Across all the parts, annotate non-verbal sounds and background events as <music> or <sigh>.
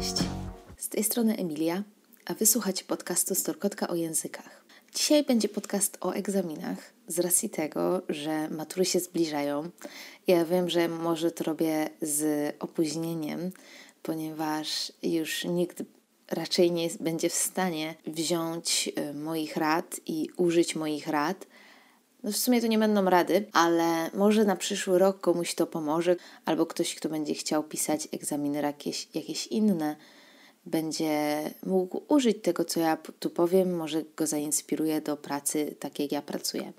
Cześć, z tej strony Emilia, a wysłuchacie podcastu Storkotka o językach. Dzisiaj będzie podcast o egzaminach, z racji tego, że matury się zbliżają. Ja wiem, że może to robię z opóźnieniem, ponieważ już nikt raczej nie będzie w stanie wziąć y, moich rad i użyć moich rad. No w sumie to nie będą rady, ale może na przyszły rok komuś to pomoże, albo ktoś, kto będzie chciał pisać egzaminy jakieś, jakieś inne, będzie mógł użyć tego, co ja tu powiem, może go zainspiruje do pracy tak, jak ja pracuję.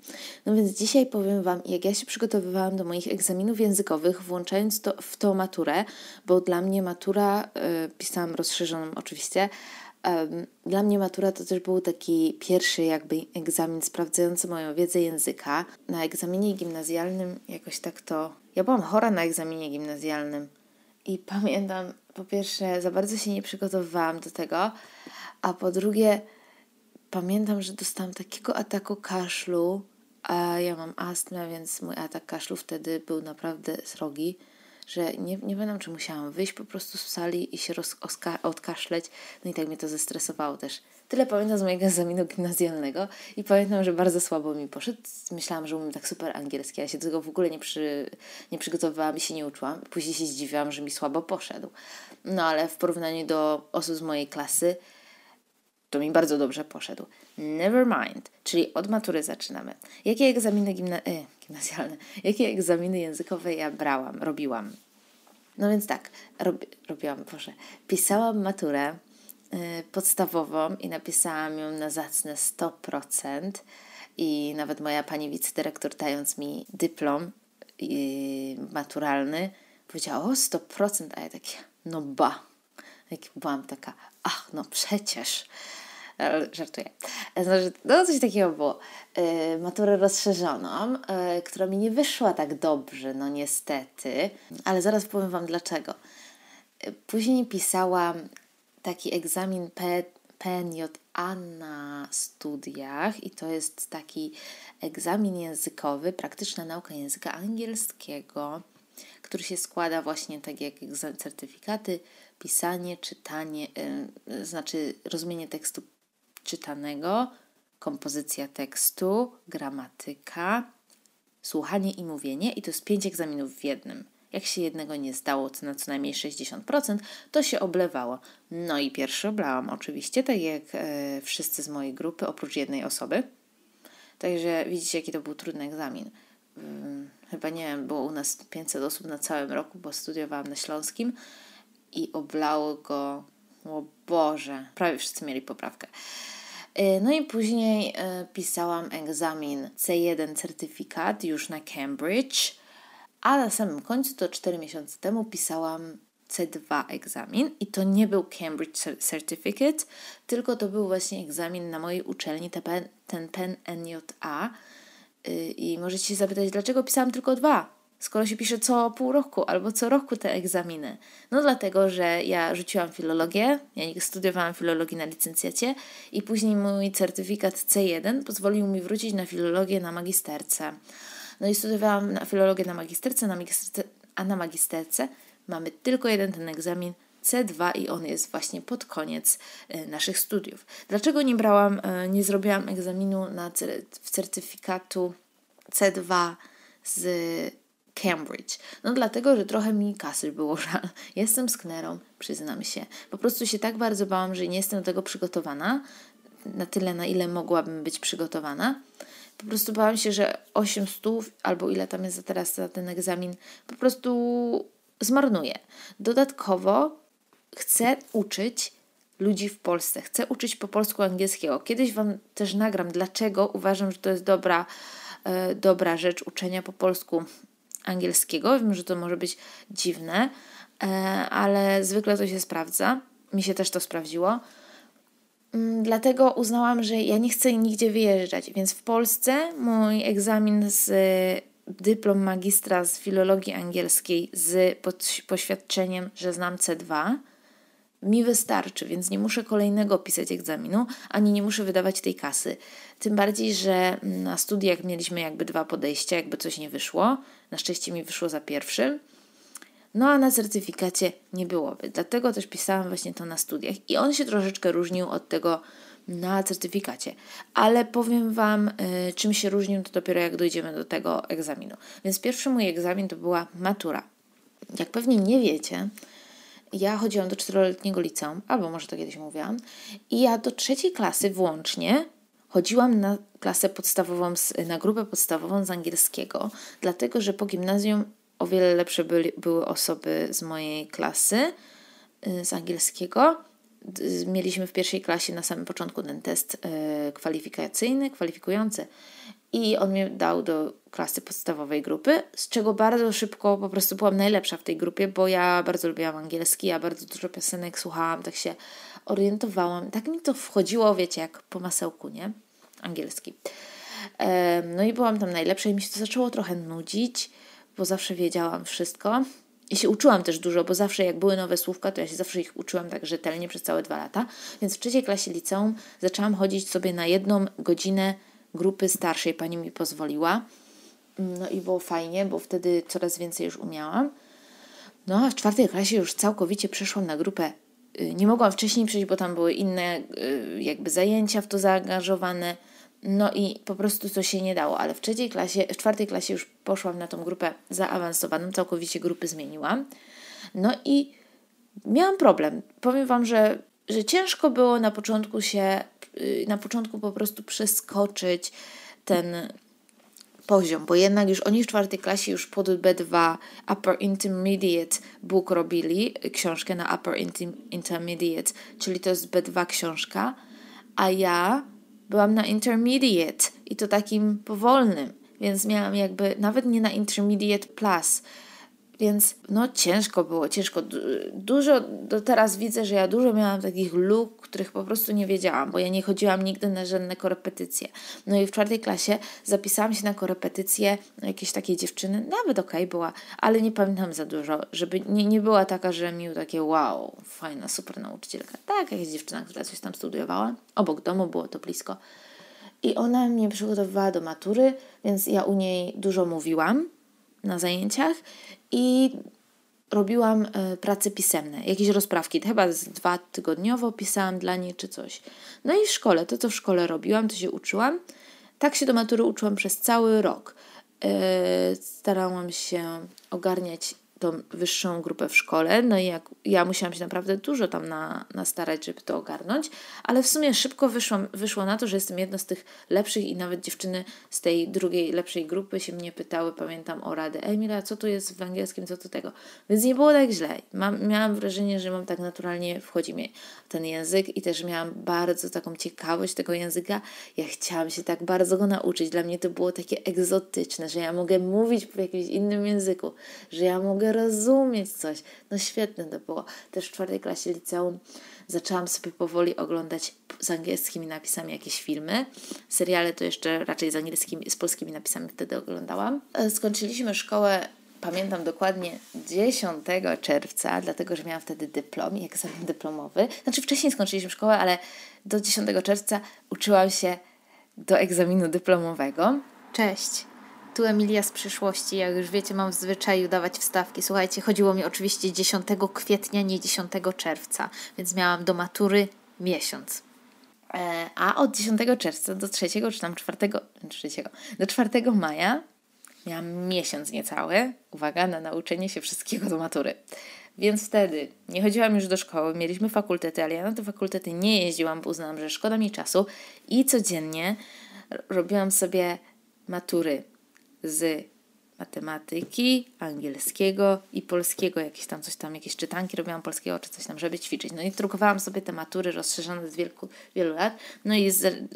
No więc dzisiaj powiem Wam, jak ja się przygotowywałam do moich egzaminów językowych, włączając to w tą maturę, bo dla mnie matura, yy, pisałam rozszerzoną oczywiście, dla mnie matura to też był taki pierwszy jakby egzamin sprawdzający moją wiedzę języka. Na egzaminie gimnazjalnym jakoś tak to... Ja byłam chora na egzaminie gimnazjalnym i pamiętam, po pierwsze, za bardzo się nie przygotowywałam do tego, a po drugie, pamiętam, że dostałam takiego ataku kaszlu, a ja mam astmę, więc mój atak kaszlu wtedy był naprawdę srogi że nie, nie pamiętam, czy musiałam wyjść po prostu z sali i się roz, odkaszleć. No i tak mnie to zestresowało też. Tyle pamiętam z mojego egzaminu gimnazjalnego i pamiętam, że bardzo słabo mi poszedł. Myślałam, że umiem tak super angielski, ja się do tego w ogóle nie, przy, nie przygotowywałam i się nie uczyłam. Później się zdziwiłam, że mi słabo poszedł. No ale w porównaniu do osób z mojej klasy, to mi bardzo dobrze poszedł. Never mind, czyli od matury zaczynamy. Jakie egzaminy gimna e, gimnazjalne, jakie egzaminy językowe ja brałam, robiłam? No więc tak, robi, robiłam, proszę, pisałam maturę y, podstawową i napisałam ją na zacne 100% i nawet moja pani wicedyrektor dając mi dyplom y, maturalny powiedziała o 100%, a ja takie, no ba, jak byłam taka, ach no przecież, żartuję. Znaczy, no coś takiego było. Yy, maturę rozszerzoną, która mi nie wyszła tak dobrze, no niestety, ale zaraz powiem Wam dlaczego. Później pisałam taki egzamin P, PNJA na studiach i to jest taki egzamin językowy, praktyczna nauka języka angielskiego, który się składa właśnie tak jak certyfikaty, pisanie, czytanie, znaczy rozumienie tekstu czytanego, kompozycja tekstu, gramatyka, słuchanie i mówienie i to jest pięć egzaminów w jednym. Jak się jednego nie zdało to na co najmniej 60%, to się oblewało. No i pierwszy oblałam oczywiście, tak jak e, wszyscy z mojej grupy, oprócz jednej osoby. Także widzicie, jaki to był trudny egzamin. Hmm, chyba nie wiem, było u nas 500 osób na całym roku, bo studiowałam na Śląskim i oblało go, Boże, prawie wszyscy mieli poprawkę. E, no i później e, pisałam egzamin C1 certyfikat już na Cambridge, a na samym końcu, to 4 miesiące temu, pisałam C2 egzamin i to nie był Cambridge Certificate, tylko to był właśnie egzamin na mojej uczelni, ten PEN NJA. Y, I możecie się zapytać, dlaczego pisałam tylko dwa? Skoro się pisze co pół roku albo co roku te egzaminy? No dlatego, że ja rzuciłam filologię, ja studiowałam filologię na licencjacie i później mój certyfikat C1 pozwolił mi wrócić na filologię na magisterce. No i studiowałam na filologię na magisterce, na magisterce a na magisterce mamy tylko jeden ten egzamin C2 i on jest właśnie pod koniec e, naszych studiów. Dlaczego nie brałam, e, nie zrobiłam egzaminu na certyfikatu C2 z Cambridge. No dlatego, że trochę mi kasy było żal. <laughs> Jestem sknerą, przyznam się. Po prostu się tak bardzo bałam, że nie jestem do tego przygotowana, na tyle, na ile mogłabym być przygotowana. Po prostu bałam się, że 800 albo ile tam jest teraz za ten egzamin, po prostu zmarnuję. Dodatkowo chcę uczyć ludzi w Polsce. Chcę uczyć po polsku angielskiego. Kiedyś Wam też nagram, dlaczego uważam, że to jest dobra, e, dobra rzecz uczenia po polsku angielskiego. Wiem, że to może być dziwne, e, ale zwykle to się sprawdza. Mi się też to sprawdziło. Mm, dlatego uznałam, że ja nie chcę nigdzie wyjeżdżać, więc w Polsce mój egzamin z dyplom magistra z filologii angielskiej z poświadczeniem, że znam C2 mi wystarczy, więc nie muszę kolejnego pisać egzaminu, ani nie muszę wydawać tej kasy. Tym bardziej, że na studiach mieliśmy jakby dwa podejścia, jakby coś nie wyszło. Na szczęście mi wyszło za pierwszym. No a na certyfikacie nie byłoby. Dlatego też pisałam właśnie to na studiach i on się troszeczkę różnił od tego na certyfikacie. Ale powiem Wam, y, czym się różnił, to dopiero jak dojdziemy do tego egzaminu. Więc pierwszy mój egzamin to była matura. Jak pewnie nie wiecie, ja chodziłam do czteroletniego liceum, albo może to kiedyś mówiłam, i ja do trzeciej klasy włącznie chodziłam na klasę podstawową, na grupę podstawową z angielskiego, dlatego że po gimnazjum o wiele lepsze byli, były osoby z mojej klasy y, z angielskiego. Mieliśmy w pierwszej klasie na samym początku ten test y, kwalifikacyjny, kwalifikujący i on mnie dał do klasy podstawowej grupy, z czego bardzo szybko po prostu byłam najlepsza w tej grupie, bo ja bardzo lubiłam angielski, ja bardzo dużo piosenek słuchałam, tak się orientowałam. Tak mi to wchodziło, wiecie, jak po masełku, nie? Angielski. No i byłam tam najlepsza i mi się to zaczęło trochę nudzić, bo zawsze wiedziałam wszystko. I się uczyłam też dużo, bo zawsze jak były nowe słówka, to ja się zawsze ich uczyłam tak rzetelnie przez całe dwa lata. Więc w trzeciej klasie liceum zaczęłam chodzić sobie na jedną godzinę grupy starszej, pani mi pozwoliła. No i było fajnie, bo wtedy coraz więcej już umiałam. No a w czwartej klasie już całkowicie przeszłam na grupę. Y, nie mogłam wcześniej przejść, bo tam były inne y, jakby zajęcia w to zaangażowane. No i po prostu to się nie dało, ale w trzeciej klasie, w czwartej klasie już poszłam na tą grupę zaawansowaną, całkowicie grupy zmieniłam. No i miałam problem. Powiem Wam, że, że ciężko było na początku się, y, na początku po prostu przeskoczyć ten poziom, bo jednak już oni w czwartej klasie już pod B2 Upper Intermediate Book robili, książkę na Upper Intermediate, czyli to jest B2 książka, a ja byłam na intermediate i to takim powolnym, więc miałam jakby nawet nie na intermediate plus, więc no ciężko było, ciężko. Dużo, do teraz widzę, że ja dużo miałam takich luk, których po prostu nie wiedziałam, bo ja nie chodziłam nigdy na żadne korepetycje. No i w czwartej klasie zapisałam się na korepetycje jakiejś takiej dziewczyny, nawet okej okay była, ale nie pamiętam za dużo, żeby nie, nie była taka, że mi takie wow, fajna, super nauczycielka. Tak, jakaś dziewczyna, która coś tam studiowała. Obok domu było to blisko. I ona mnie przygotowywała do matury, więc ja u niej dużo mówiłam na zajęciach i robiłam y, prace pisemne, jakieś rozprawki, chyba z dwa tygodniowo pisałam dla niej czy coś. No i w szkole, to co w szkole robiłam, to się uczyłam. Tak się do matury uczyłam przez cały rok. Y, starałam się ogarniać tą wyższą grupę w szkole, no i jak ja musiałam się naprawdę dużo tam na, nastarać, żeby to ogarnąć, ale w sumie szybko wyszło, wyszło na to, że jestem jedną z tych lepszych i nawet dziewczyny z tej drugiej, lepszej grupy się mnie pytały, pamiętam o radę, Emila, co tu jest w angielskim, co tu tego, więc nie było tak źle. Mam, miałam wrażenie, że mam tak naturalnie, wchodzi mi ten język i też miałam bardzo taką ciekawość tego języka, ja chciałam się tak bardzo go nauczyć, dla mnie to było takie egzotyczne, że ja mogę mówić w jakimś innym języku, że ja mogę rozumieć coś. No świetne to było. Też w czwartej klasie liceum zaczęłam sobie powoli oglądać z angielskimi napisami jakieś filmy. Seriale to jeszcze raczej z angielskimi, z polskimi napisami wtedy oglądałam. Skończyliśmy szkołę pamiętam dokładnie 10 czerwca, dlatego że miałam wtedy dyplom i egzamin dyplomowy. Znaczy wcześniej skończyliśmy szkołę, ale do 10 czerwca uczyłam się do egzaminu dyplomowego. Cześć. Tu Emilia z przyszłości. Jak już wiecie, mam w zwyczaju dawać wstawki. Słuchajcie, chodziło mi oczywiście 10 kwietnia, nie 10 czerwca, więc miałam do matury miesiąc. E, a od 10 czerwca do 3 czy tam 4, 3, do 4 maja miałam miesiąc niecały, uwaga, na nauczenie się wszystkiego do matury. Więc wtedy nie chodziłam już do szkoły, mieliśmy fakultety, ale ja na te fakultety nie jeździłam, bo uznałam, że szkoda mi czasu i codziennie robiłam sobie matury z matematyki, angielskiego i polskiego, jakieś tam coś tam, jakieś czytanki robiłam polskiego czy coś tam, żeby ćwiczyć. No i drukowałam sobie te matury rozszerzone z wielku, wielu lat. No i z,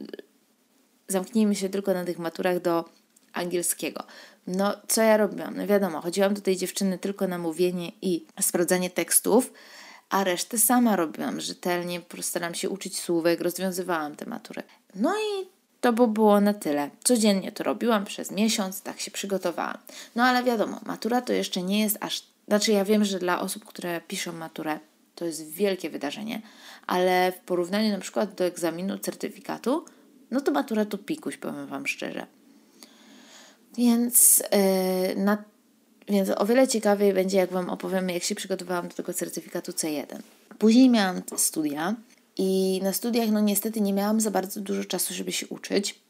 zamknijmy się tylko na tych maturach do angielskiego. No, co ja robiłam? No wiadomo, chodziłam do tej dziewczyny tylko na mówienie i sprawdzanie tekstów, a resztę sama robiłam rzetelnie, staram się uczyć słówek, rozwiązywałam te matury. No i to by było na tyle. Codziennie to robiłam przez miesiąc, tak się przygotowałam. No ale wiadomo, matura to jeszcze nie jest aż. Znaczy, ja wiem, że dla osób, które piszą maturę, to jest wielkie wydarzenie, ale w porównaniu na przykład do egzaminu certyfikatu, no to matura to pikuś, powiem Wam szczerze. Więc yy, na Więc o wiele ciekawiej będzie, jak Wam opowiem, jak się przygotowałam do tego certyfikatu C1. Później miałam studia i na studiach, no niestety, nie miałam za bardzo dużo czasu, żeby się uczyć.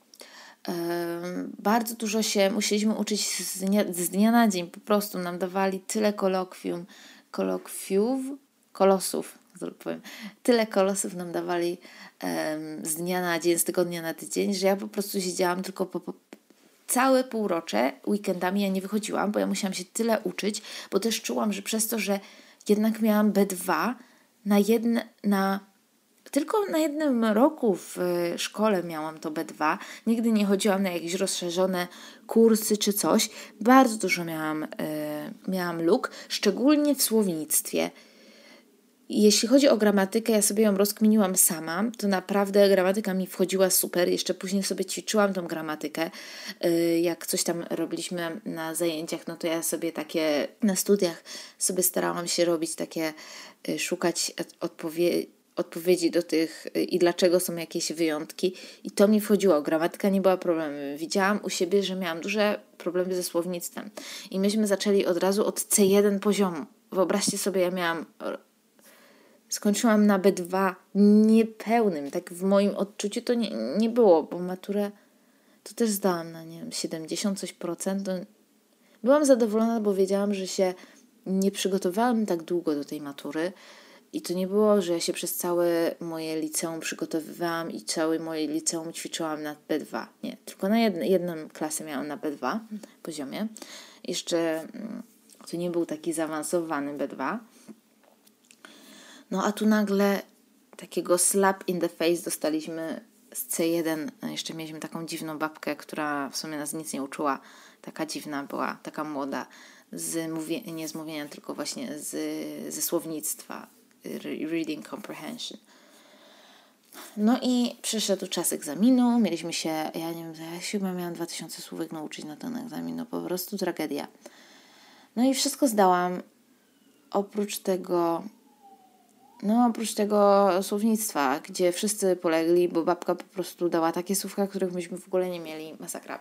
Bardzo dużo się musieliśmy uczyć z dnia, z dnia na dzień. Po prostu nam dawali tyle kolokwium, kolokwiów, kolosów, powiem, tyle kolosów nam dawali um, z dnia na dzień, z tygodnia na tydzień, że ja po prostu siedziałam tylko po, po całe półrocze, weekendami ja nie wychodziłam, bo ja musiałam się tyle uczyć, bo też czułam, że przez to, że jednak miałam B2 na jedne, na tylko na jednym roku w e, szkole miałam to B2. Nigdy nie chodziłam na jakieś rozszerzone kursy czy coś. Bardzo dużo miałam, yy, miałam luk, szczególnie w słownictwie. Jeśli chodzi o gramatykę, ja sobie ją rozkminiłam sama, to naprawdę gramatyka mi wchodziła super. Jeszcze później sobie ćwiczyłam tą gramatykę. Y, jak coś tam robiliśmy na zajęciach, no to ja sobie takie na studiach sobie starałam się robić takie, y, szukać odpowiedzi odpowiedzi do tych y, i dlaczego są jakieś wyjątki. I to mi wchodziło. Gramatyka nie była problemem. Widziałam u siebie, że miałam duże problemy ze słownictwem. I myśmy zaczęli od razu od C1 poziomu. Wyobraźcie sobie, ja miałam skończyłam na B2 niepełnym. Tak w moim odczuciu to nie, nie było, bo maturę to też zdałam na nie wiem, 70 coś procent. Byłam zadowolona, bo wiedziałam, że się nie przygotowałam tak długo do tej matury. I to nie było, że ja się przez całe moje liceum przygotowywałam i całe moje liceum ćwiczyłam na B2. Nie, tylko na jedną, jedną klasę miałam na B2 poziomie. Jeszcze mm, to nie był taki zaawansowany B2. No a tu nagle takiego slap in the face dostaliśmy z C1. Jeszcze mieliśmy taką dziwną babkę, która w sumie nas nic nie uczyła. Taka dziwna była, taka młoda. Z nie z mówienia, tylko właśnie z, ze słownictwa. Reading comprehension. No i przyszedł czas egzaminu. Mieliśmy się, ja nie wiem, ja chyba miałam 2000 słówek nauczyć na ten egzamin. No po prostu tragedia. No i wszystko zdałam. Oprócz tego no, oprócz tego słownictwa, gdzie wszyscy polegli, bo babka po prostu dała takie słówka, których myśmy w ogóle nie mieli. Masakra.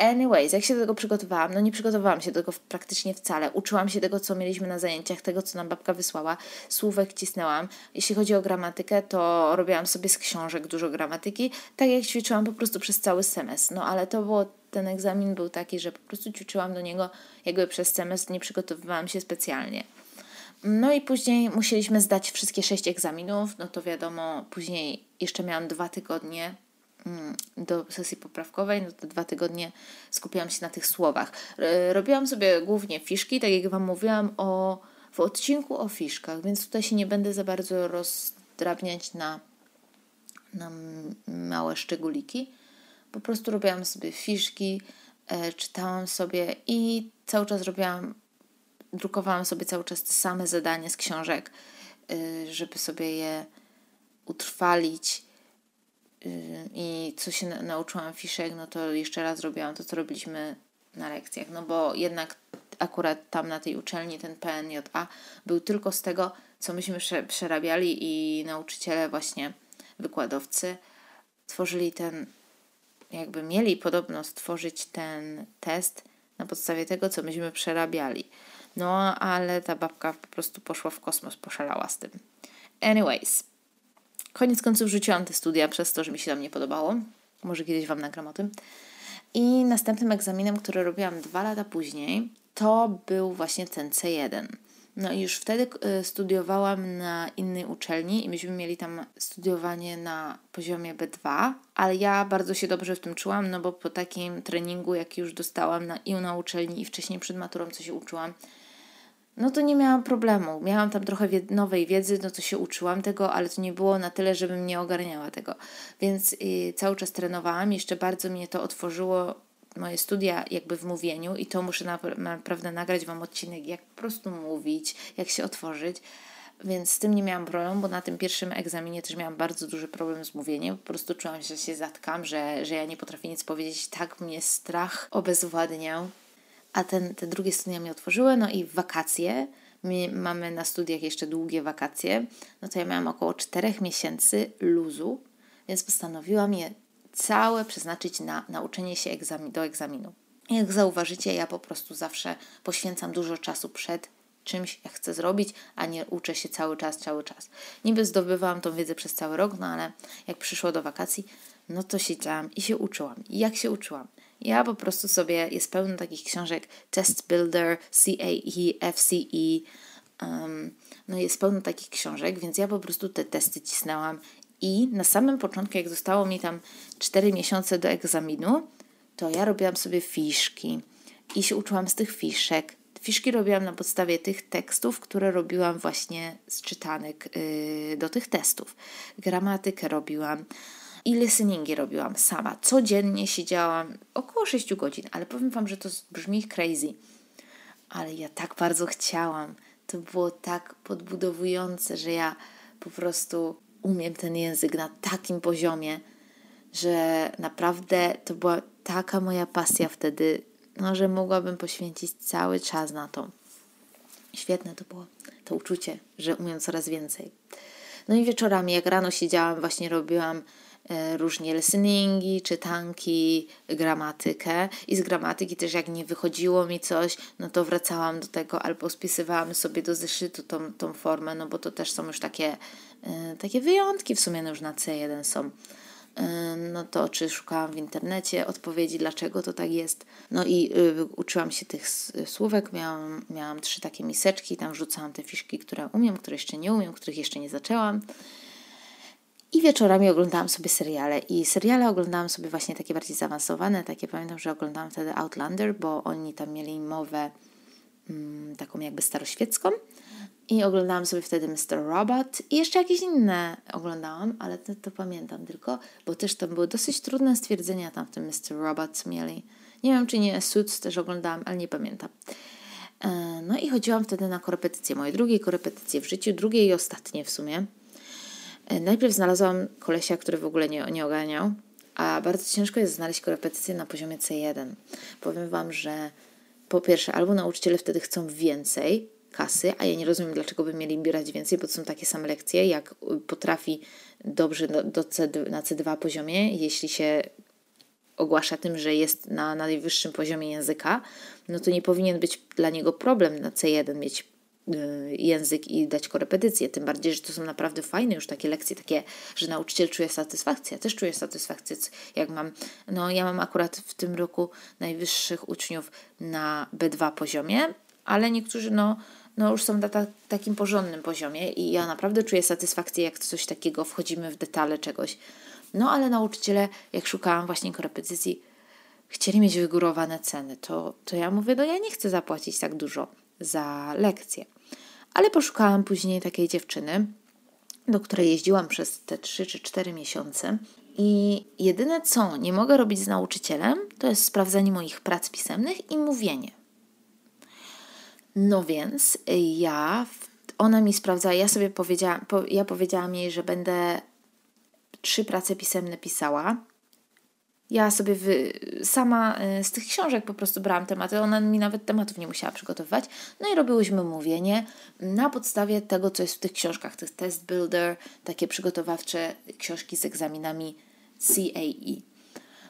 Anyways, jak się do tego przygotowałam? No nie przygotowałam się do tego praktycznie wcale. Uczyłam się tego, co mieliśmy na zajęciach, tego, co nam babka wysłała. Słówek cisnęłam. Jeśli chodzi o gramatykę, to robiłam sobie z książek dużo gramatyki, tak jak ćwiczyłam po prostu przez cały semestr. No ale to było, ten egzamin był taki, że po prostu ćwiczyłam do niego jakby przez semestr, nie przygotowywałam się specjalnie. No i później musieliśmy zdać wszystkie sześć egzaminów, no to wiadomo, później jeszcze miałam dwa tygodnie do sesji poprawkowej, no to dwa tygodnie skupiałam się na tych słowach. Robiłam sobie głównie fiszki, tak jak Wam mówiłam o, w odcinku o fiszkach, więc tutaj się nie będę za bardzo rozdrabniać na, na małe szczególiki. Po prostu robiłam sobie fiszki, e, czytałam sobie i cały czas robiłam drukowałam sobie cały czas te same zadania z książek, y, żeby sobie je utrwalić. Y, I co się nauczyłam fiszek, no to jeszcze raz robiłam to, co robiliśmy na lekcjach. No bo jednak akurat tam na tej uczelni ten PNJA był tylko z tego, co myśmy przerabiali i nauczyciele właśnie, wykładowcy tworzyli ten, jakby mieli podobno stworzyć ten test na podstawie tego, co myśmy przerabiali. No, ale ta babka po prostu poszła w kosmos, poszalała z tym. Anyways, koniec końców rzuciłam te studia przez to, że mi się tam nie podobało. Może kiedyś Wam nagram o tym. I następnym egzaminem, który robiłam dwa lata później, to był właśnie ten C1. No i już wtedy y, studiowałam na innej uczelni i myśmy mieli tam studiowanie na poziomie B2, ale ja bardzo się dobrze w tym czułam, no bo po takim treningu, jaki już dostałam na, i na uczelni i wcześniej przed maturą, co się uczyłam, no to nie miałam problemu. Miałam tam trochę nowej wiedzy, no to się uczyłam tego, ale to nie było na tyle, żebym nie ogarniała tego. Więc y, cały czas trenowałam. Jeszcze bardzo mnie to otworzyło moje studia jakby w mówieniu i to muszę naprawdę nagrać Wam odcinek, jak po prostu mówić, jak się otworzyć. Więc z tym nie miałam problemu, bo na tym pierwszym egzaminie też miałam bardzo duży problem z mówieniem. Po prostu czułam, że się zatkam, że, że ja nie potrafię nic powiedzieć. Tak mnie strach obezwładniał a ten, te drugie studia mi otworzyły, no i wakacje. My mamy na studiach jeszcze długie wakacje, no to ja miałam około 4 miesięcy luzu, więc postanowiłam je całe przeznaczyć na nauczenie się do egzaminu. Jak zauważycie, ja po prostu zawsze poświęcam dużo czasu przed czymś, jak chcę zrobić, a nie uczę się cały czas, cały czas. Niby zdobywałam tą wiedzę przez cały rok, no ale jak przyszło do wakacji, no to siedziałam i się uczyłam. I jak się uczyłam? Ja po prostu sobie, jest pełno takich książek, Test Builder, CAE, FCE, um, no jest pełno takich książek, więc ja po prostu te testy cisnęłam i na samym początku, jak zostało mi tam 4 miesiące do egzaminu, to ja robiłam sobie fiszki i się uczyłam z tych fiszek. Fiszki robiłam na podstawie tych tekstów, które robiłam właśnie z czytanek yy, do tych testów. Gramatykę robiłam i listeningi robiłam sama. Codziennie siedziałam około 6 godzin, ale powiem Wam, że to brzmi crazy. Ale ja tak bardzo chciałam. To było tak podbudowujące, że ja po prostu umiem ten język na takim poziomie, że naprawdę to była taka moja pasja wtedy, no, że mogłabym poświęcić cały czas na to. Świetne to było, to uczucie, że umiem coraz więcej. No i wieczorami, jak rano siedziałam, właśnie robiłam różnie listeningi, czytanki, gramatykę i z gramatyki też jak nie wychodziło mi coś, no to wracałam do tego albo spisywałam sobie do zeszytu tą, tą formę, no bo to też są już takie, e, takie wyjątki w sumie no już na C1 są no to czy szukałam w internecie odpowiedzi, dlaczego to tak jest. No i y, uczyłam się tych słówek, miałam, miałam trzy takie miseczki, tam rzucałam te fiszki, które umiem, które jeszcze nie umiem, których jeszcze nie zaczęłam. I wieczorami oglądałam sobie seriale. I seriale oglądałam sobie właśnie takie bardziej zaawansowane. Takie pamiętam, że oglądałam wtedy Outlander, bo oni tam mieli mowę mm, taką jakby staroświecką. I oglądałam sobie wtedy Mr. Robot i jeszcze jakieś inne oglądałam, ale to, to pamiętam tylko, bo też tam były dosyć trudne stwierdzenia tam w tym Mr. Robot mieli. Nie wiem, czy nie Suits też oglądałam, ale nie pamiętam. E, no i chodziłam wtedy na korepetycje, moje drugie korepetycje w życiu, drugie i ostatnie w sumie. E, najpierw znalazłam kolesia, który w ogóle nie, nie oganiał, a bardzo ciężko jest znaleźć korepetycje na poziomie C1. Powiem Wam, że po pierwsze, albo nauczyciele wtedy chcą więcej, kasy, a ja nie rozumiem, dlaczego by mieli brać więcej, bo to są takie same lekcje, jak potrafi dobrze do, do C, na C2 poziomie, jeśli się ogłasza tym, że jest na, na najwyższym poziomie języka, no to nie powinien być dla niego problem na C1 mieć y, język i dać korepetycję. Tym bardziej, że to są naprawdę fajne już takie lekcje, takie, że nauczyciel czuje satysfakcję. Ja też czuję satysfakcję, jak mam, no ja mam akurat w tym roku najwyższych uczniów na B2 poziomie, ale niektórzy no no już są na ta, takim porządnym poziomie i ja naprawdę czuję satysfakcję, jak coś takiego wchodzimy w detale czegoś. No ale nauczyciele, jak szukałam właśnie korepetycji, chcieli mieć wygórowane ceny. To, to ja mówię, no ja nie chcę zapłacić tak dużo za lekcję. Ale poszukałam później takiej dziewczyny, do której jeździłam przez te 3 czy 4 miesiące. I jedyne co nie mogę robić z nauczycielem, to jest sprawdzanie moich prac pisemnych i mówienie. No więc ja, ona mi sprawdza, ja sobie powiedziałam, po, ja powiedziałam jej, że będę trzy prace pisemne pisała. Ja sobie wy, sama y, z tych książek po prostu brałam tematy, ona mi nawet tematów nie musiała przygotowywać. No i robiłyśmy mówienie na podstawie tego, co jest w tych książkach, tych test builder, takie przygotowawcze książki z egzaminami CAE.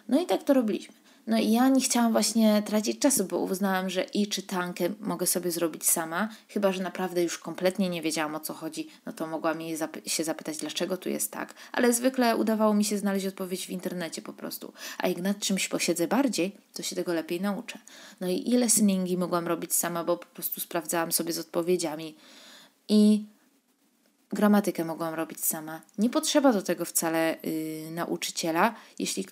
No i tak to robiliśmy. No i ja nie chciałam właśnie tracić czasu, bo uznałam, że i czytankę mogę sobie zrobić sama, chyba że naprawdę już kompletnie nie wiedziałam o co chodzi, no to mogłam jej się zapytać, dlaczego tu jest tak. Ale zwykle udawało mi się znaleźć odpowiedź w internecie po prostu. A jak nad czymś posiedzę bardziej, to się tego lepiej nauczę. No i ile listeningi mogłam robić sama, bo po prostu sprawdzałam sobie z odpowiedziami. I gramatykę mogłam robić sama. Nie potrzeba do tego wcale yy, nauczyciela, jeśli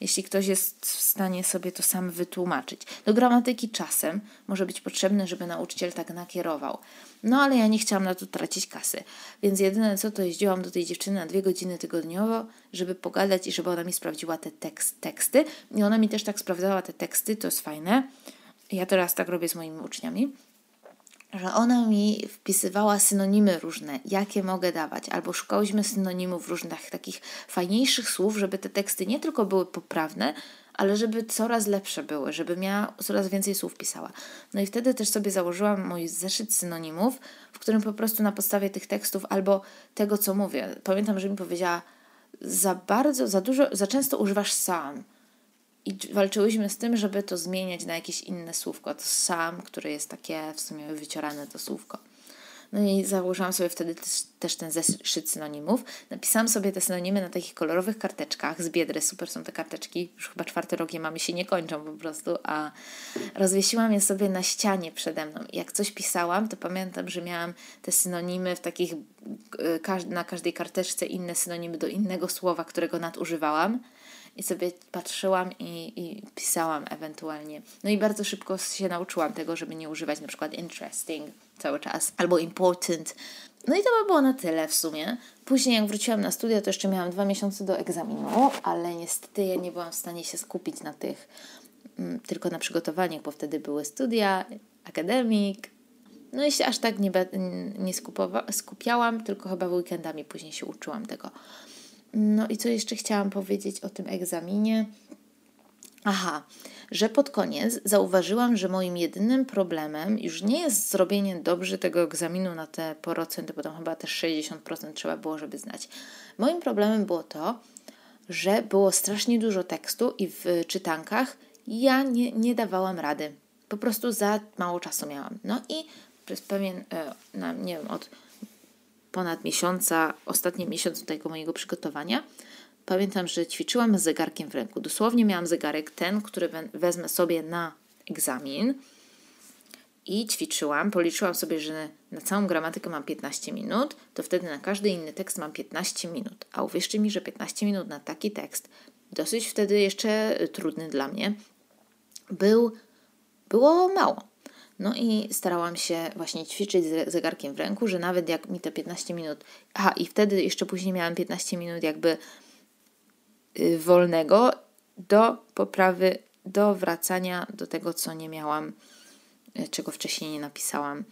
jeśli ktoś jest w stanie sobie to sam wytłumaczyć. Do gramatyki czasem może być potrzebne, żeby nauczyciel tak nakierował. No ale ja nie chciałam na to tracić kasy, więc jedyne co to jeździłam do tej dziewczyny na dwie godziny tygodniowo, żeby pogadać i żeby ona mi sprawdziła te tekst, teksty. I ona mi też tak sprawdzała te teksty, to jest fajne. Ja teraz tak robię z moimi uczniami że ona mi wpisywała synonimy różne, jakie mogę dawać, albo szukałyśmy synonimów różnych takich fajniejszych słów, żeby te teksty nie tylko były poprawne, ale żeby coraz lepsze były, żeby miała coraz więcej słów pisała. No i wtedy też sobie założyłam mój zeszyt synonimów, w którym po prostu na podstawie tych tekstów albo tego, co mówię. Pamiętam, że mi powiedziała, za bardzo, za dużo, za często używasz sam. I walczyłyśmy z tym, żeby to zmieniać na jakieś inne słówko. To sam, które jest takie w sumie wyciorane to słówko. No i założyłam sobie wtedy też, też ten zeszyt synonimów. Napisałam sobie te synonimy na takich kolorowych karteczkach z biedry. Super są te karteczki. Już chyba czwarty rok je mamy, się nie kończą po prostu. A rozwiesiłam je sobie na ścianie przede mną. I jak coś pisałam, to pamiętam, że miałam te synonimy w takich, na każdej karteczce inne synonimy do innego słowa, którego nadużywałam i sobie patrzyłam i, i pisałam ewentualnie. No i bardzo szybko się nauczyłam tego, żeby nie używać na przykład interesting cały czas albo important. No i to by było na tyle w sumie. Później jak wróciłam na studia, to jeszcze miałam dwa miesiące do egzaminu, ale niestety ja nie byłam w stanie się skupić na tych mm, tylko na przygotowaniach, bo wtedy były studia, akademik. No i się aż tak nie, nie skupiałam, tylko chyba weekendami później się uczyłam tego. No i co jeszcze chciałam powiedzieć o tym egzaminie? Aha, że pod koniec zauważyłam, że moim jedynym problemem już nie jest zrobienie dobrze tego egzaminu na te procenty, bo tam chyba też 60% trzeba było, żeby znać. Moim problemem było to, że było strasznie dużo tekstu i w czytankach ja nie, nie dawałam rady. Po prostu za mało czasu miałam. No i przez pewien, e, na, nie wiem, od ponad miesiąca, ostatni miesiąc tego mojego przygotowania, pamiętam, że ćwiczyłam z zegarkiem w ręku. Dosłownie miałam zegarek ten, który wezmę sobie na egzamin i ćwiczyłam. Policzyłam sobie, że na całą gramatykę mam 15 minut, to wtedy na każdy inny tekst mam 15 minut. A uwierzcie mi, że 15 minut na taki tekst, dosyć wtedy jeszcze trudny dla mnie, był, było mało. No i starałam się właśnie ćwiczyć z zegarkiem w ręku, że nawet jak mi te 15 minut. Aha, i wtedy jeszcze później miałam 15 minut jakby yy, wolnego do poprawy, do wracania do tego, co nie miałam, yy, czego wcześniej nie napisałam.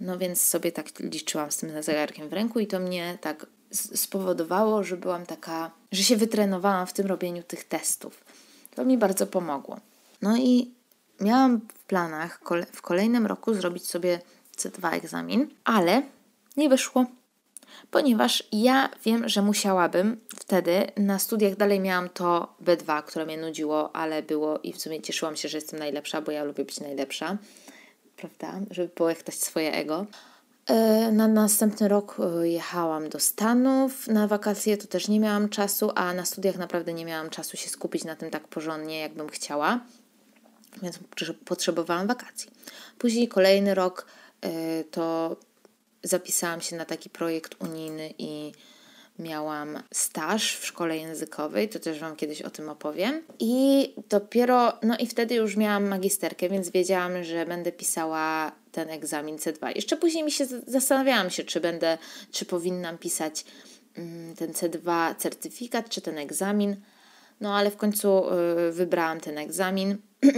No więc sobie tak liczyłam z tym zegarkiem w ręku i to mnie tak spowodowało, że byłam taka, że się wytrenowałam w tym robieniu tych testów. To mi bardzo pomogło. No i miałam w planach w kolejnym roku zrobić sobie C2 egzamin, ale nie wyszło, ponieważ ja wiem, że musiałabym wtedy na studiach dalej miałam to B2, które mnie nudziło, ale było i w sumie cieszyłam się, że jestem najlepsza, bo ja lubię być najlepsza, prawda, żeby połechtać swoje ego. E, na następny rok e, jechałam do Stanów na wakacje, to też nie miałam czasu, a na studiach naprawdę nie miałam czasu się skupić na tym tak porządnie, jakbym chciała więc potrzebowałam wakacji. Później kolejny rok y, to zapisałam się na taki projekt unijny i miałam staż w szkole językowej, to też Wam kiedyś o tym opowiem. I dopiero, no i wtedy już miałam magisterkę, więc wiedziałam, że będę pisała ten egzamin C2. Jeszcze później mi się zastanawiałam się, czy będę, czy powinnam pisać mm, ten C2 certyfikat, czy ten egzamin. No ale w końcu y, wybrałam ten egzamin <clears throat>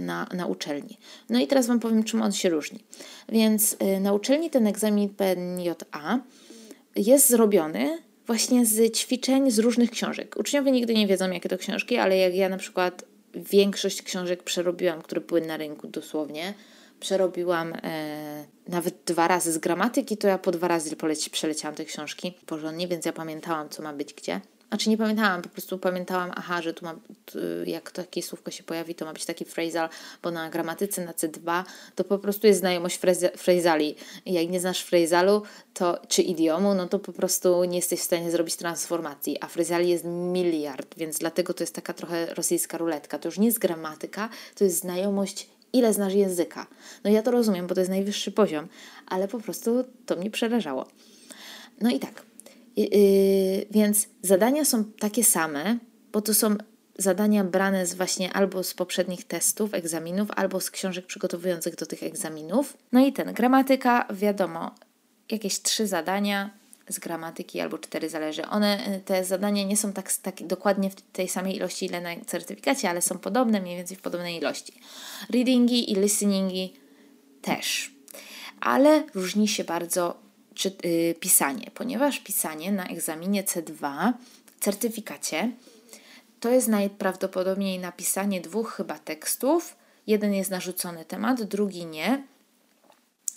na, na uczelni. No i teraz Wam powiem, czym on się różni. Więc y, na uczelni ten egzamin PNJA jest zrobiony właśnie z ćwiczeń z różnych książek. Uczniowie nigdy nie wiedzą, jakie to książki, ale jak ja na przykład większość książek przerobiłam, które były na rynku dosłownie, przerobiłam e, nawet dwa razy z gramatyki, to ja po dwa razy poleci, przeleciałam te książki porządnie, więc ja pamiętałam, co ma być gdzie. Znaczy nie pamiętałam, po prostu pamiętałam, aha, że tu ma, jak takie słówko się pojawi, to ma być taki phrasal, bo na gramatyce na C2 to po prostu jest znajomość phrasali. Jak nie znasz phrasalu, to, czy idiomu, no to po prostu nie jesteś w stanie zrobić transformacji, a phrasali jest miliard, więc dlatego to jest taka trochę rosyjska ruletka. To już nie jest gramatyka, to jest znajomość ile znasz języka. No ja to rozumiem, bo to jest najwyższy poziom, ale po prostu to mnie przerażało. No i tak, więc zadania są takie same, bo to są zadania brane z właśnie albo z poprzednich testów, egzaminów, albo z książek przygotowujących do tych egzaminów. No i ten, gramatyka, wiadomo, jakieś trzy zadania z gramatyki albo cztery zależy. One, te zadania nie są tak, tak dokładnie w tej samej ilości, ile na certyfikacie, ale są podobne, mniej więcej w podobnej ilości. Readingi i listeningi też. Ale różni się bardzo czy, y, pisanie, ponieważ pisanie na egzaminie C2 w certyfikacie to jest najprawdopodobniej napisanie dwóch chyba tekstów. Jeden jest narzucony temat, drugi nie.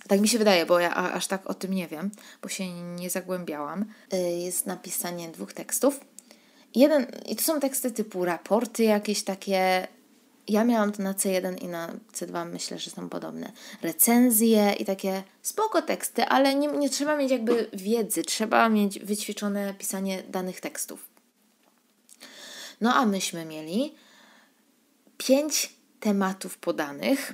Tak mi się wydaje, bo ja aż tak o tym nie wiem, bo się nie zagłębiałam. Y, jest napisanie dwóch tekstów jeden, i to są teksty typu raporty jakieś takie. Ja miałam to na C1 i na C2, myślę, że są podobne. Recenzje i takie spoko teksty, ale nie, nie trzeba mieć jakby wiedzy, trzeba mieć wyćwiczone pisanie danych tekstów. No a myśmy mieli pięć tematów podanych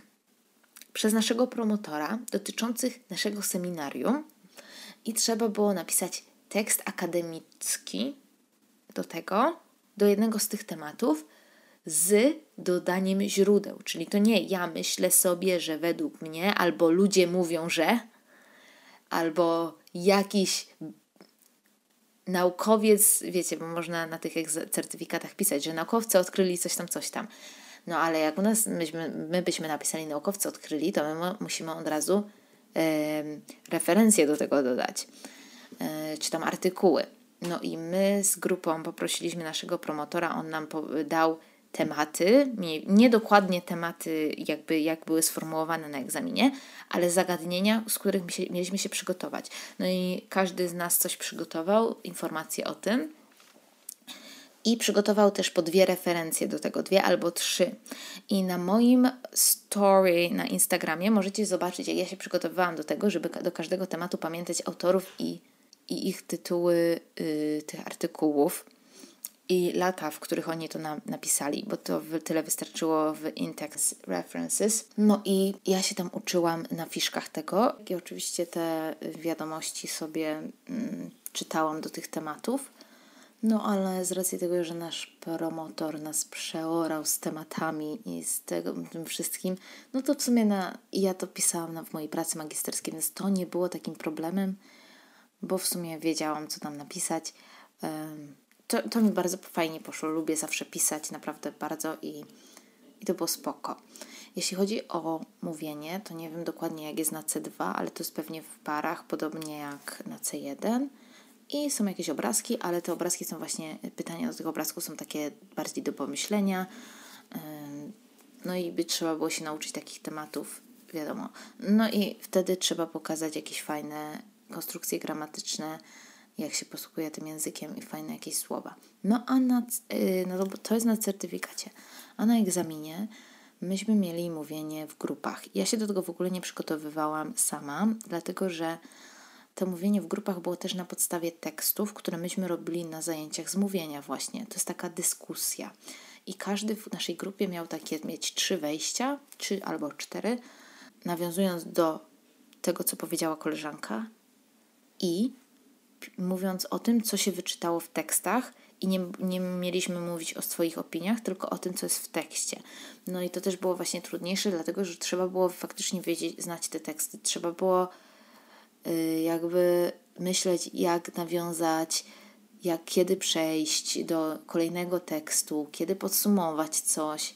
przez naszego promotora dotyczących naszego seminarium i trzeba było napisać tekst akademicki do tego, do jednego z tych tematów z dodaniem źródeł. Czyli to nie ja myślę sobie, że według mnie, albo ludzie mówią, że, albo jakiś naukowiec, wiecie, bo można na tych certyfikatach pisać, że naukowcy odkryli coś tam, coś tam. No ale jak u nas myśmy, my byśmy napisali naukowcy odkryli, to my musimy od razu referencje do tego dodać, e, czy tam artykuły. No i my z grupą poprosiliśmy naszego promotora, on nam dał tematy, nie dokładnie tematy jakby jak były sformułowane na egzaminie, ale zagadnienia, z których mieliśmy się przygotować. No i każdy z nas coś przygotował, informacje o tym i przygotował też po dwie referencje do tego, dwie albo trzy. I na moim story na Instagramie możecie zobaczyć, jak ja się przygotowywałam do tego, żeby do każdego tematu pamiętać autorów i, i ich tytuły y, tych artykułów i lata, w których oni to na, napisali, bo to tyle wystarczyło w Intex References. No i ja się tam uczyłam na fiszkach tego i oczywiście te wiadomości sobie mm, czytałam do tych tematów. No ale z racji tego, że nasz promotor nas przeorał z tematami i z tego, tym wszystkim, no to w sumie na, ja to pisałam na, w mojej pracy magisterskiej, więc to nie było takim problemem, bo w sumie wiedziałam, co tam napisać. To, to mi bardzo fajnie poszło, lubię zawsze pisać, naprawdę bardzo i, i to było spoko. Jeśli chodzi o mówienie, to nie wiem dokładnie jak jest na C2, ale to jest pewnie w parach, podobnie jak na C1 i są jakieś obrazki, ale te obrazki są właśnie, pytania do tych obrazków są takie bardziej do pomyślenia. No i by trzeba było się nauczyć takich tematów, wiadomo. No i wtedy trzeba pokazać jakieś fajne konstrukcje gramatyczne, jak się posługuje tym językiem i fajne jakieś słowa. No a na, y, no to jest na certyfikacie. A na egzaminie myśmy mieli mówienie w grupach. Ja się do tego w ogóle nie przygotowywałam sama, dlatego że to mówienie w grupach było też na podstawie tekstów, które myśmy robili na zajęciach z mówienia właśnie. To jest taka dyskusja. I każdy w naszej grupie miał takie mieć trzy wejścia, trzy albo cztery, nawiązując do tego, co powiedziała koleżanka i mówiąc o tym, co się wyczytało w tekstach i nie, nie mieliśmy mówić o swoich opiniach, tylko o tym, co jest w tekście. No i to też było właśnie trudniejsze, dlatego że trzeba było faktycznie wiedzieć, znać te teksty. Trzeba było Y, jakby myśleć, jak nawiązać, jak kiedy przejść do kolejnego tekstu, kiedy podsumować coś,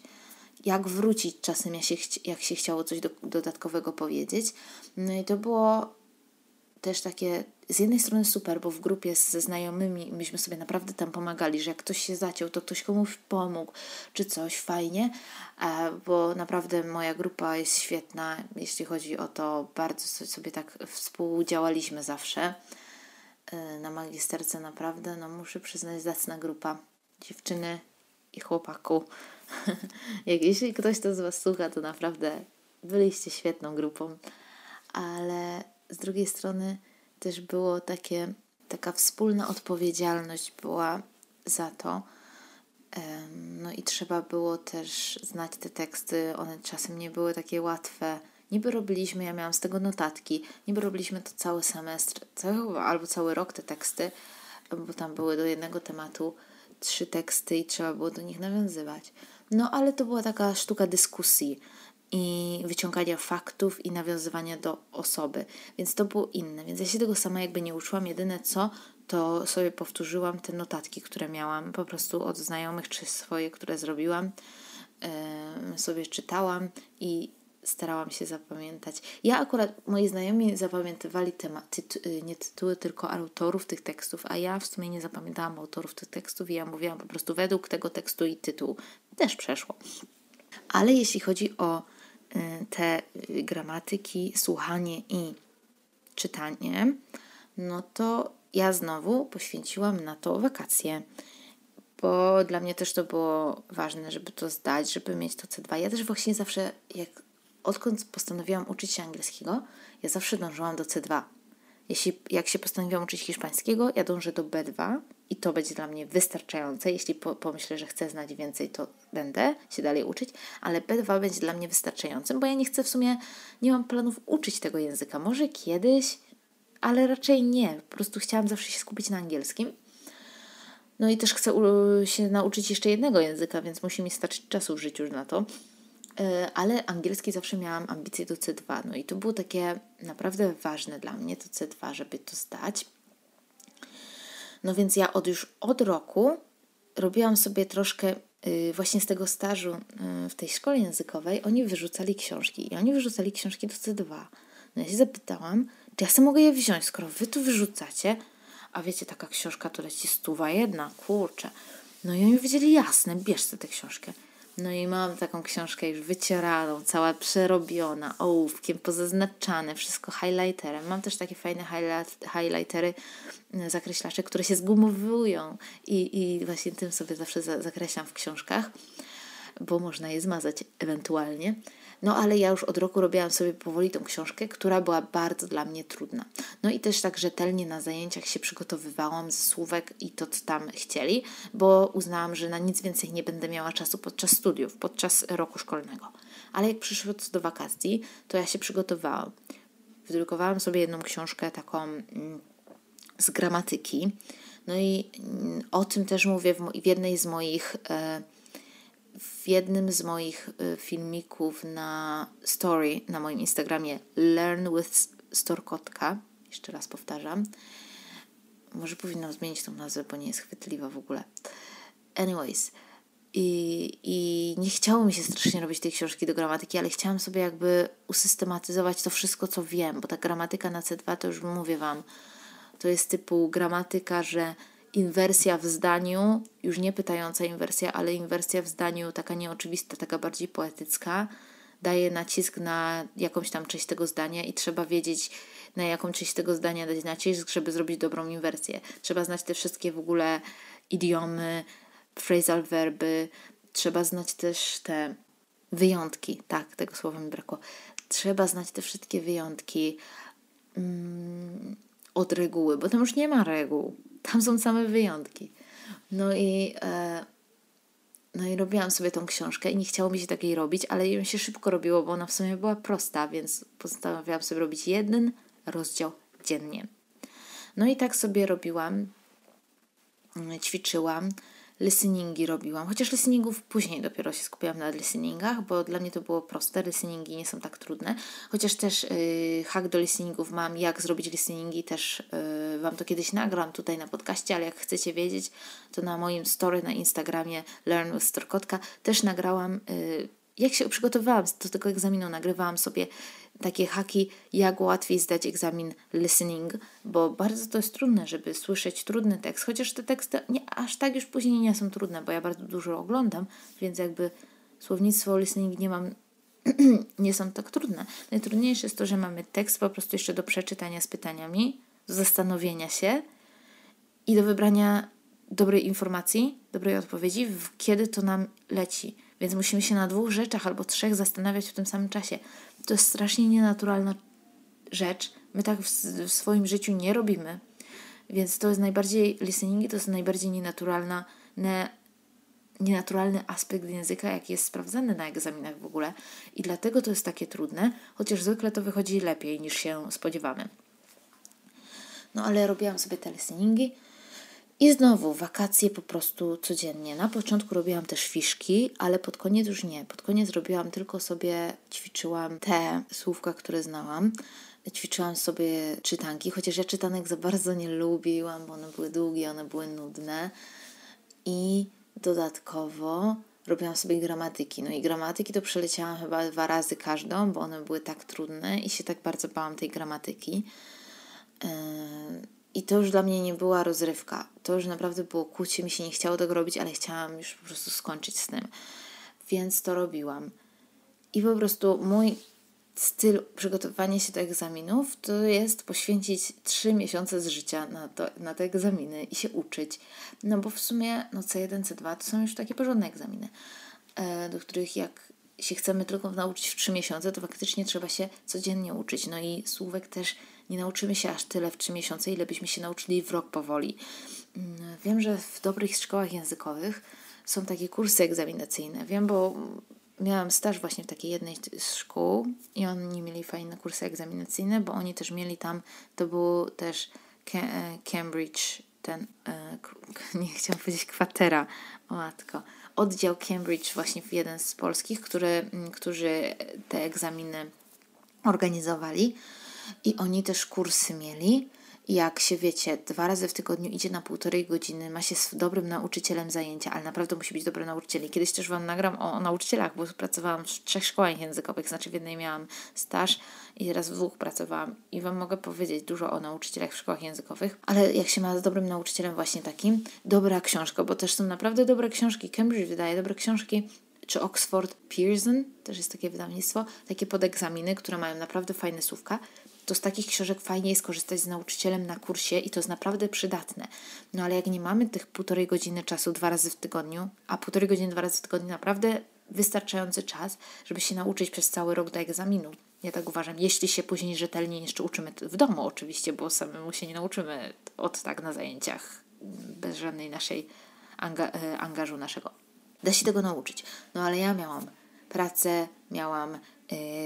jak wrócić czasem, jak się, jak się chciało coś do, dodatkowego powiedzieć. No i to było też takie z jednej strony super, bo w grupie ze znajomymi myśmy sobie naprawdę tam pomagali, że jak ktoś się zaciął, to ktoś komuś pomógł, czy coś, fajnie, bo naprawdę moja grupa jest świetna, jeśli chodzi o to, bardzo sobie tak współdziałaliśmy zawsze. E, na magisterce naprawdę, no muszę przyznać, zacna grupa. Dziewczyny i chłopaku. <laughs> jak jeśli ktoś to z Was słucha, to naprawdę byliście świetną grupą, ale z drugiej strony też było takie, taka wspólna odpowiedzialność była za to. No i trzeba było też znać te teksty, one czasem nie były takie łatwe. Niby robiliśmy, ja miałam z tego notatki, niby robiliśmy to cały semestr, cały, albo cały rok te teksty, bo tam były do jednego tematu trzy teksty i trzeba było do nich nawiązywać. No ale to była taka sztuka dyskusji i wyciągania faktów i nawiązywania do osoby, więc to było inne. Więc ja się tego sama jakby nie uczyłam. Jedyne co, to sobie powtórzyłam te notatki, które miałam po prostu od znajomych czy swoje, które zrobiłam. Yy, sobie czytałam i starałam się zapamiętać. Ja akurat, moi znajomi zapamiętywali temat, tytu, nie tytuły, tylko autorów tych tekstów, a ja w sumie nie zapamiętałam autorów tych tekstów i ja mówiłam po prostu według tego tekstu i tytułu. Też przeszło. Ale jeśli chodzi o Y, te gramatyki, słuchanie i czytanie, no to ja znowu poświęciłam na to wakacje. bo dla mnie też to było ważne, żeby to zdać, żeby mieć to C2. Ja też właśnie zawsze, jak odkąd postanowiłam uczyć się angielskiego, ja zawsze dążyłam do C2. Jeśli, jak się postanowiłam uczyć hiszpańskiego, ja dążę do B2 i to będzie dla mnie wystarczające. Jeśli po, pomyślę, że chcę znać więcej, to będę się dalej uczyć, ale B2 będzie dla mnie wystarczającym, bo ja nie chcę w sumie, nie mam planów uczyć tego języka. Może kiedyś, ale raczej nie. Po prostu chciałam zawsze się skupić na angielskim. No i też chcę się nauczyć jeszcze jednego języka, więc musi mi starczyć czasu w życiu na to. E, ale angielski zawsze miałam ambicje do C2. No i to było takie naprawdę ważne dla mnie, to C2, żeby to zdać. No więc ja od już od roku robiłam sobie troszkę y, właśnie z tego stażu y, w tej szkole językowej. Oni wyrzucali książki i oni wyrzucali książki do C2. No ja się zapytałam, czy ja sobie mogę je wziąć, skoro wy tu wyrzucacie, a wiecie, taka książka to leci stuwa jedna, kurczę. No i oni powiedzieli, jasne, bierz sobie tę książkę. No i mam taką książkę już wycieraną, cała przerobiona, ołówkiem, pozaznaczane, wszystko highlighterem. Mam też takie fajne highlight, highlightery, mm, zakreślacze, które się zgumowują i, i właśnie tym sobie zawsze zakreślam w książkach, bo można je zmazać ewentualnie. No ale ja już od roku robiłam sobie powoli tą książkę, która była bardzo dla mnie trudna. No i też tak rzetelnie na zajęciach się przygotowywałam ze słówek i to, co tam chcieli, bo uznałam, że na nic więcej nie będę miała czasu podczas studiów, podczas roku szkolnego. Ale jak przyszło do wakacji, to ja się przygotowałam. Wydrukowałam sobie jedną książkę taką mm, z gramatyki. No i mm, o tym też mówię w, jednej z moich e, w jednym z moich y, filmików na story na moim Instagramie Learn with Storkotka, jeszcze raz powtarzam, może powinnam zmienić tą nazwę, bo nie jest chwytliwa w ogóle. Anyways, i, i nie chciało mi się strasznie robić tej książki do gramatyki, ale chciałam sobie jakby usystematyzować to wszystko, co wiem, bo ta gramatyka na C2 to już mówię Wam, to jest typu gramatyka, że inwersja w zdaniu, już nie pytająca inwersja, ale inwersja w zdaniu taka nieoczywista, taka bardziej poetycka, daje nacisk na jakąś tam część tego zdania i trzeba wiedzieć, na jaką część tego zdania dać nacisk, żeby zrobić dobrą inwersję. Trzeba znać te wszystkie w ogóle idiomy, phrasal werby, trzeba znać też te wyjątki. Tak, tego słowa mi brakło. Trzeba znać te wszystkie wyjątki mm, od reguły, bo tam już nie ma reguł. Tam są same wyjątki. No i, e, no i robiłam sobie tą książkę i nie chciało mi się takiej robić, ale ją się szybko robiło, bo ona w sumie była prosta, więc postanowiłam sobie robić jeden rozdział dziennie. No i tak sobie robiłam, ćwiczyłam listeningi robiłam, chociaż listeningów później dopiero się skupiłam na listeningach, bo dla mnie to było proste, listeningi nie są tak trudne, chociaż też yy, hack do listeningów mam, jak zrobić listeningi, też yy, Wam to kiedyś nagram tutaj na podcaście, ale jak chcecie wiedzieć, to na moim story na Instagramie Learn with Storkotka też nagrałam yy, jak się przygotowywałam do tego egzaminu, nagrywałam sobie takie haki, jak łatwiej zdać egzamin listening, bo bardzo to jest trudne, żeby słyszeć trudny tekst, chociaż te teksty nie, aż tak już później nie są trudne, bo ja bardzo dużo oglądam, więc jakby słownictwo listening nie mam, <clears throat> nie są tak trudne. Najtrudniejsze jest to, że mamy tekst po prostu jeszcze do przeczytania z pytaniami, do zastanowienia się i do wybrania dobrej informacji, dobrej odpowiedzi, kiedy to nam leci więc musimy się na dwóch rzeczach albo trzech zastanawiać w tym samym czasie. To jest strasznie nienaturalna rzecz. My tak w, w swoim życiu nie robimy. Więc to jest najbardziej, listeningi to jest najbardziej nienaturalna, ne, nienaturalny aspekt języka, jaki jest sprawdzany na egzaminach w ogóle. I dlatego to jest takie trudne, chociaż zwykle to wychodzi lepiej niż się spodziewamy. No ale robiłam sobie te listeningi i znowu wakacje po prostu codziennie. Na początku robiłam też fiszki, ale pod koniec już nie. Pod koniec robiłam tylko sobie, ćwiczyłam te słówka, które znałam. Ćwiczyłam sobie czytanki, chociaż ja czytanek za bardzo nie lubiłam, bo one były długie, one były nudne. I dodatkowo robiłam sobie gramatyki. No i gramatyki to przeleciałam chyba dwa razy każdą, bo one były tak trudne i się tak bardzo bałam tej gramatyki. Yy i to już dla mnie nie była rozrywka. To już naprawdę było kłucie, mi się nie chciało tego robić, ale chciałam już po prostu skończyć z tym. Więc to robiłam. I po prostu mój styl przygotowywania się do egzaminów to jest poświęcić trzy miesiące z życia na, to, na te egzaminy i się uczyć. No bo w sumie no C1, C2 to są już takie porządne egzaminy, e, do których jak się chcemy tylko nauczyć w trzy miesiące, to faktycznie trzeba się codziennie uczyć. No i słówek też nie nauczymy się aż tyle w trzy miesiące, ile byśmy się nauczyli w rok powoli. Mm, wiem, że w dobrych szkołach językowych są takie kursy egzaminacyjne. Wiem, bo miałam staż właśnie w takiej jednej z szkół i oni mieli fajne kursy egzaminacyjne, bo oni też mieli tam, to był też e, Cambridge, ten, e, <laughs> nie chciałam powiedzieć kwatera, o matko, oddział Cambridge właśnie w jeden z polskich, który, którzy te egzaminy organizowali i oni też kursy mieli jak się wiecie, dwa razy w tygodniu idzie na półtorej godziny, ma się z dobrym nauczycielem zajęcia, ale naprawdę musi być dobry nauczyciel. Kiedyś też Wam nagram o, o nauczycielach, bo pracowałam w trzech szkołach językowych, znaczy w jednej miałam staż i teraz w dwóch pracowałam. I Wam mogę powiedzieć dużo o nauczycielach w szkołach językowych, ale jak się ma z dobrym nauczycielem właśnie takim, dobra książka, bo też są naprawdę dobre książki. Cambridge wydaje dobre książki, czy Oxford Pearson, też jest takie wydawnictwo, takie podegzaminy, które mają naprawdę fajne słówka to z takich książek fajnie jest korzystać z nauczycielem na kursie i to jest naprawdę przydatne. No ale jak nie mamy tych półtorej godziny czasu dwa razy w tygodniu, a półtorej godziny dwa razy w tygodniu naprawdę wystarczający czas, żeby się nauczyć przez cały rok do egzaminu. Ja tak uważam, jeśli się później rzetelnie jeszcze uczymy w domu oczywiście, bo samemu się nie nauczymy od tak na zajęciach, bez żadnej naszej anga e, angażu naszego. Da się tego nauczyć. No ale ja miałam pracę, miałam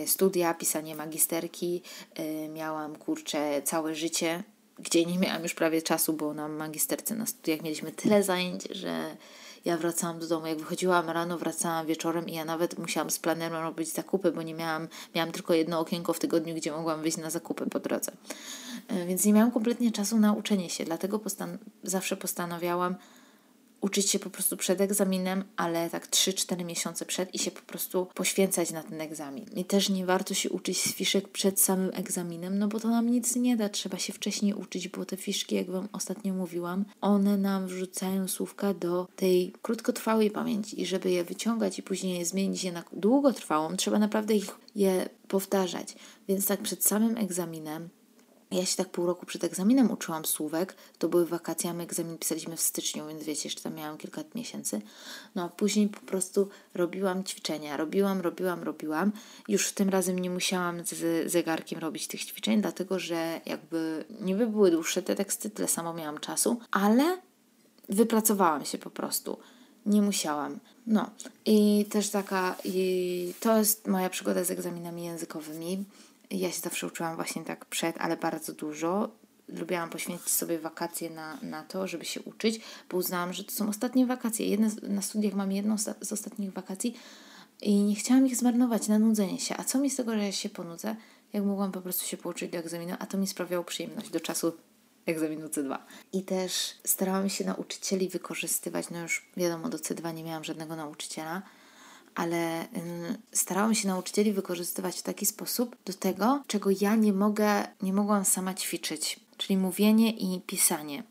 studia, pisanie magisterki, y, miałam kurczę całe życie, gdzie nie miałam już prawie czasu, bo na magisterce, na studiach mieliśmy tyle zajęć, że ja wracałam do domu. Jak wychodziłam rano, wracałam wieczorem i ja nawet musiałam z planerem robić zakupy, bo nie miałam, miałam tylko jedno okienko w tygodniu, gdzie mogłam wyjść na zakupy po drodze. Y, więc nie miałam kompletnie czasu na uczenie się, dlatego postan zawsze postanawiałam, uczyć się po prostu przed egzaminem, ale tak 3-4 miesiące przed i się po prostu poświęcać na ten egzamin. I też nie warto się uczyć z fiszek przed samym egzaminem, no bo to nam nic nie da. Trzeba się wcześniej uczyć, bo te fiszki, jak Wam ostatnio mówiłam, one nam wrzucają słówka do tej krótkotrwałej pamięci i żeby je wyciągać i później zmienić je na długotrwałą, trzeba naprawdę ich je powtarzać. Więc tak przed samym egzaminem ja się tak pół roku przed egzaminem uczyłam słówek, to były wakacje, a my egzamin pisaliśmy w styczniu, więc wiecie, jeszcze tam miałam kilka miesięcy. No a później po prostu robiłam ćwiczenia, robiłam, robiłam, robiłam. Już tym razem nie musiałam z zegarkiem robić tych ćwiczeń, dlatego że jakby niby były dłuższe te teksty, tyle samo miałam czasu, ale wypracowałam się po prostu. Nie musiałam. No i też taka, i to jest moja przygoda z egzaminami językowymi. Ja się zawsze uczyłam właśnie tak przed, ale bardzo dużo. Lubiłam poświęcić sobie wakacje na, na to, żeby się uczyć, bo uznałam, że to są ostatnie wakacje. Jedne na studiach mam jedną z, z ostatnich wakacji i nie chciałam ich zmarnować na nudzenie się. A co mi z tego, że ja się ponudzę, jak mogłam po prostu się pouczyć do egzaminu, a to mi sprawiało przyjemność do czasu egzaminu C2. I też starałam się nauczycieli wykorzystywać, no już wiadomo, do C2 nie miałam żadnego nauczyciela, ale starałam się nauczycieli wykorzystywać w taki sposób do tego, czego ja nie mogę, nie mogłam sama ćwiczyć, czyli mówienie i pisanie.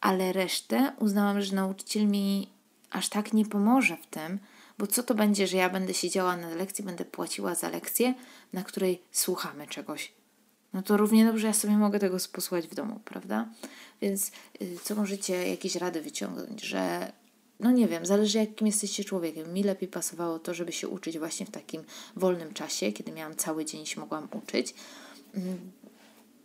Ale resztę uznałam, że nauczyciel mi aż tak nie pomoże w tym, bo co to będzie, że ja będę siedziała na lekcji, będę płaciła za lekcję, na której słuchamy czegoś. No to równie dobrze ja sobie mogę tego posłuchać w domu, prawda? Więc y, co możecie jakieś rady wyciągnąć, że no nie wiem, zależy jakim jesteście człowiekiem. Mi lepiej pasowało to, żeby się uczyć właśnie w takim wolnym czasie, kiedy miałam cały dzień się mogłam uczyć. Mm,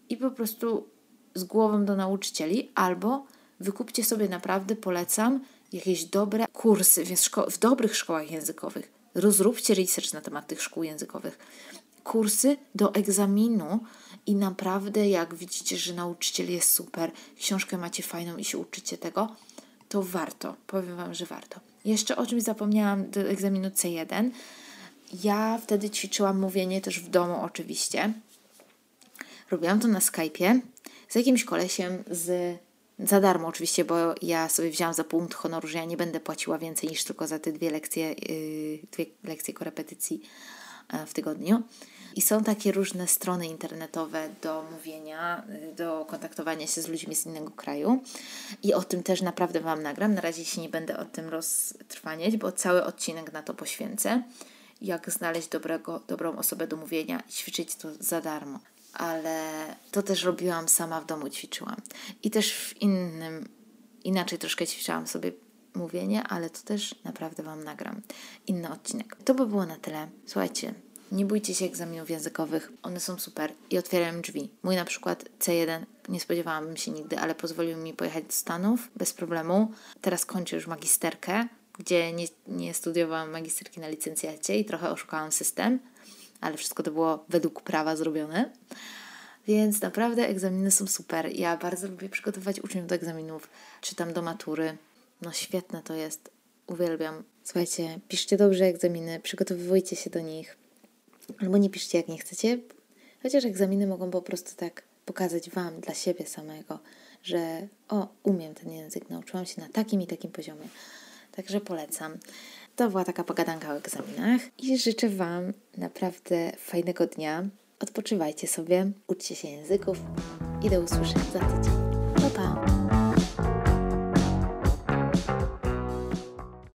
I po prostu z głową do nauczycieli, albo wykupcie sobie naprawdę, polecam, jakieś dobre kursy w, szko- w dobrych szkołach językowych. Rozróbcie research na temat tych szkół językowych. Kursy do egzaminu i naprawdę, jak widzicie, że nauczyciel jest super, książkę macie fajną i się uczycie tego, to warto. Powiem Wam, że warto. Jeszcze o czymś zapomniałam do egzaminu C1. Ja wtedy ćwiczyłam mówienie też w domu oczywiście. Robiłam to na Skype'ie z jakimś kolesiem z za darmo oczywiście, bo ja sobie wzięłam za punkt honoru, że ja nie będę płaciła więcej niż tylko za te dwie lekcje, yy, dwie lekcje korepetycji yy, w tygodniu. I są takie różne strony internetowe do mówienia, y, do kontaktowania się z ludźmi z innego kraju. I o tym też naprawdę Wam nagram. Na razie się nie będę o tym roztrwaniać, bo cały odcinek na to poświęcę. jak znaleźć dobrego, dobrą osobę do mówienia i ćwiczyć to za darmo. Ale to też robiłam sama w domu, ćwiczyłam. I też w innym, inaczej troszkę ćwiczyłam sobie mówienie, ale to też naprawdę Wam nagram. Inny odcinek. To by było na tyle. Słuchajcie, nie bójcie się egzaminów językowych, one są super i otwierają drzwi. Mój na przykład C1, nie spodziewałam się nigdy, ale pozwolił mi pojechać do Stanów bez problemu. Teraz kończę już magisterkę, gdzie nie, nie studiowałam magisterki na licencjacie i trochę oszukałam system, ale wszystko to było według prawa zrobione. Więc naprawdę egzaminy są super. Ja bardzo lubię przygotować uczniów do egzaminów, czytam do matury. No świetne to jest. Uwielbiam. Słuchajcie, piszcie dobrze egzaminy, przygotowujcie się do nich. Albo nie piszcie jak nie chcecie, chociaż egzaminy mogą po prostu tak pokazać Wam dla siebie samego, że o, umiem ten język, nauczyłam się na takim i takim poziomie. Także polecam. To była taka pogadanka o egzaminach i życzę Wam naprawdę fajnego dnia. Odpoczywajcie sobie, uczcie się języków i do usłyszenia za tydzień. Pa, pa!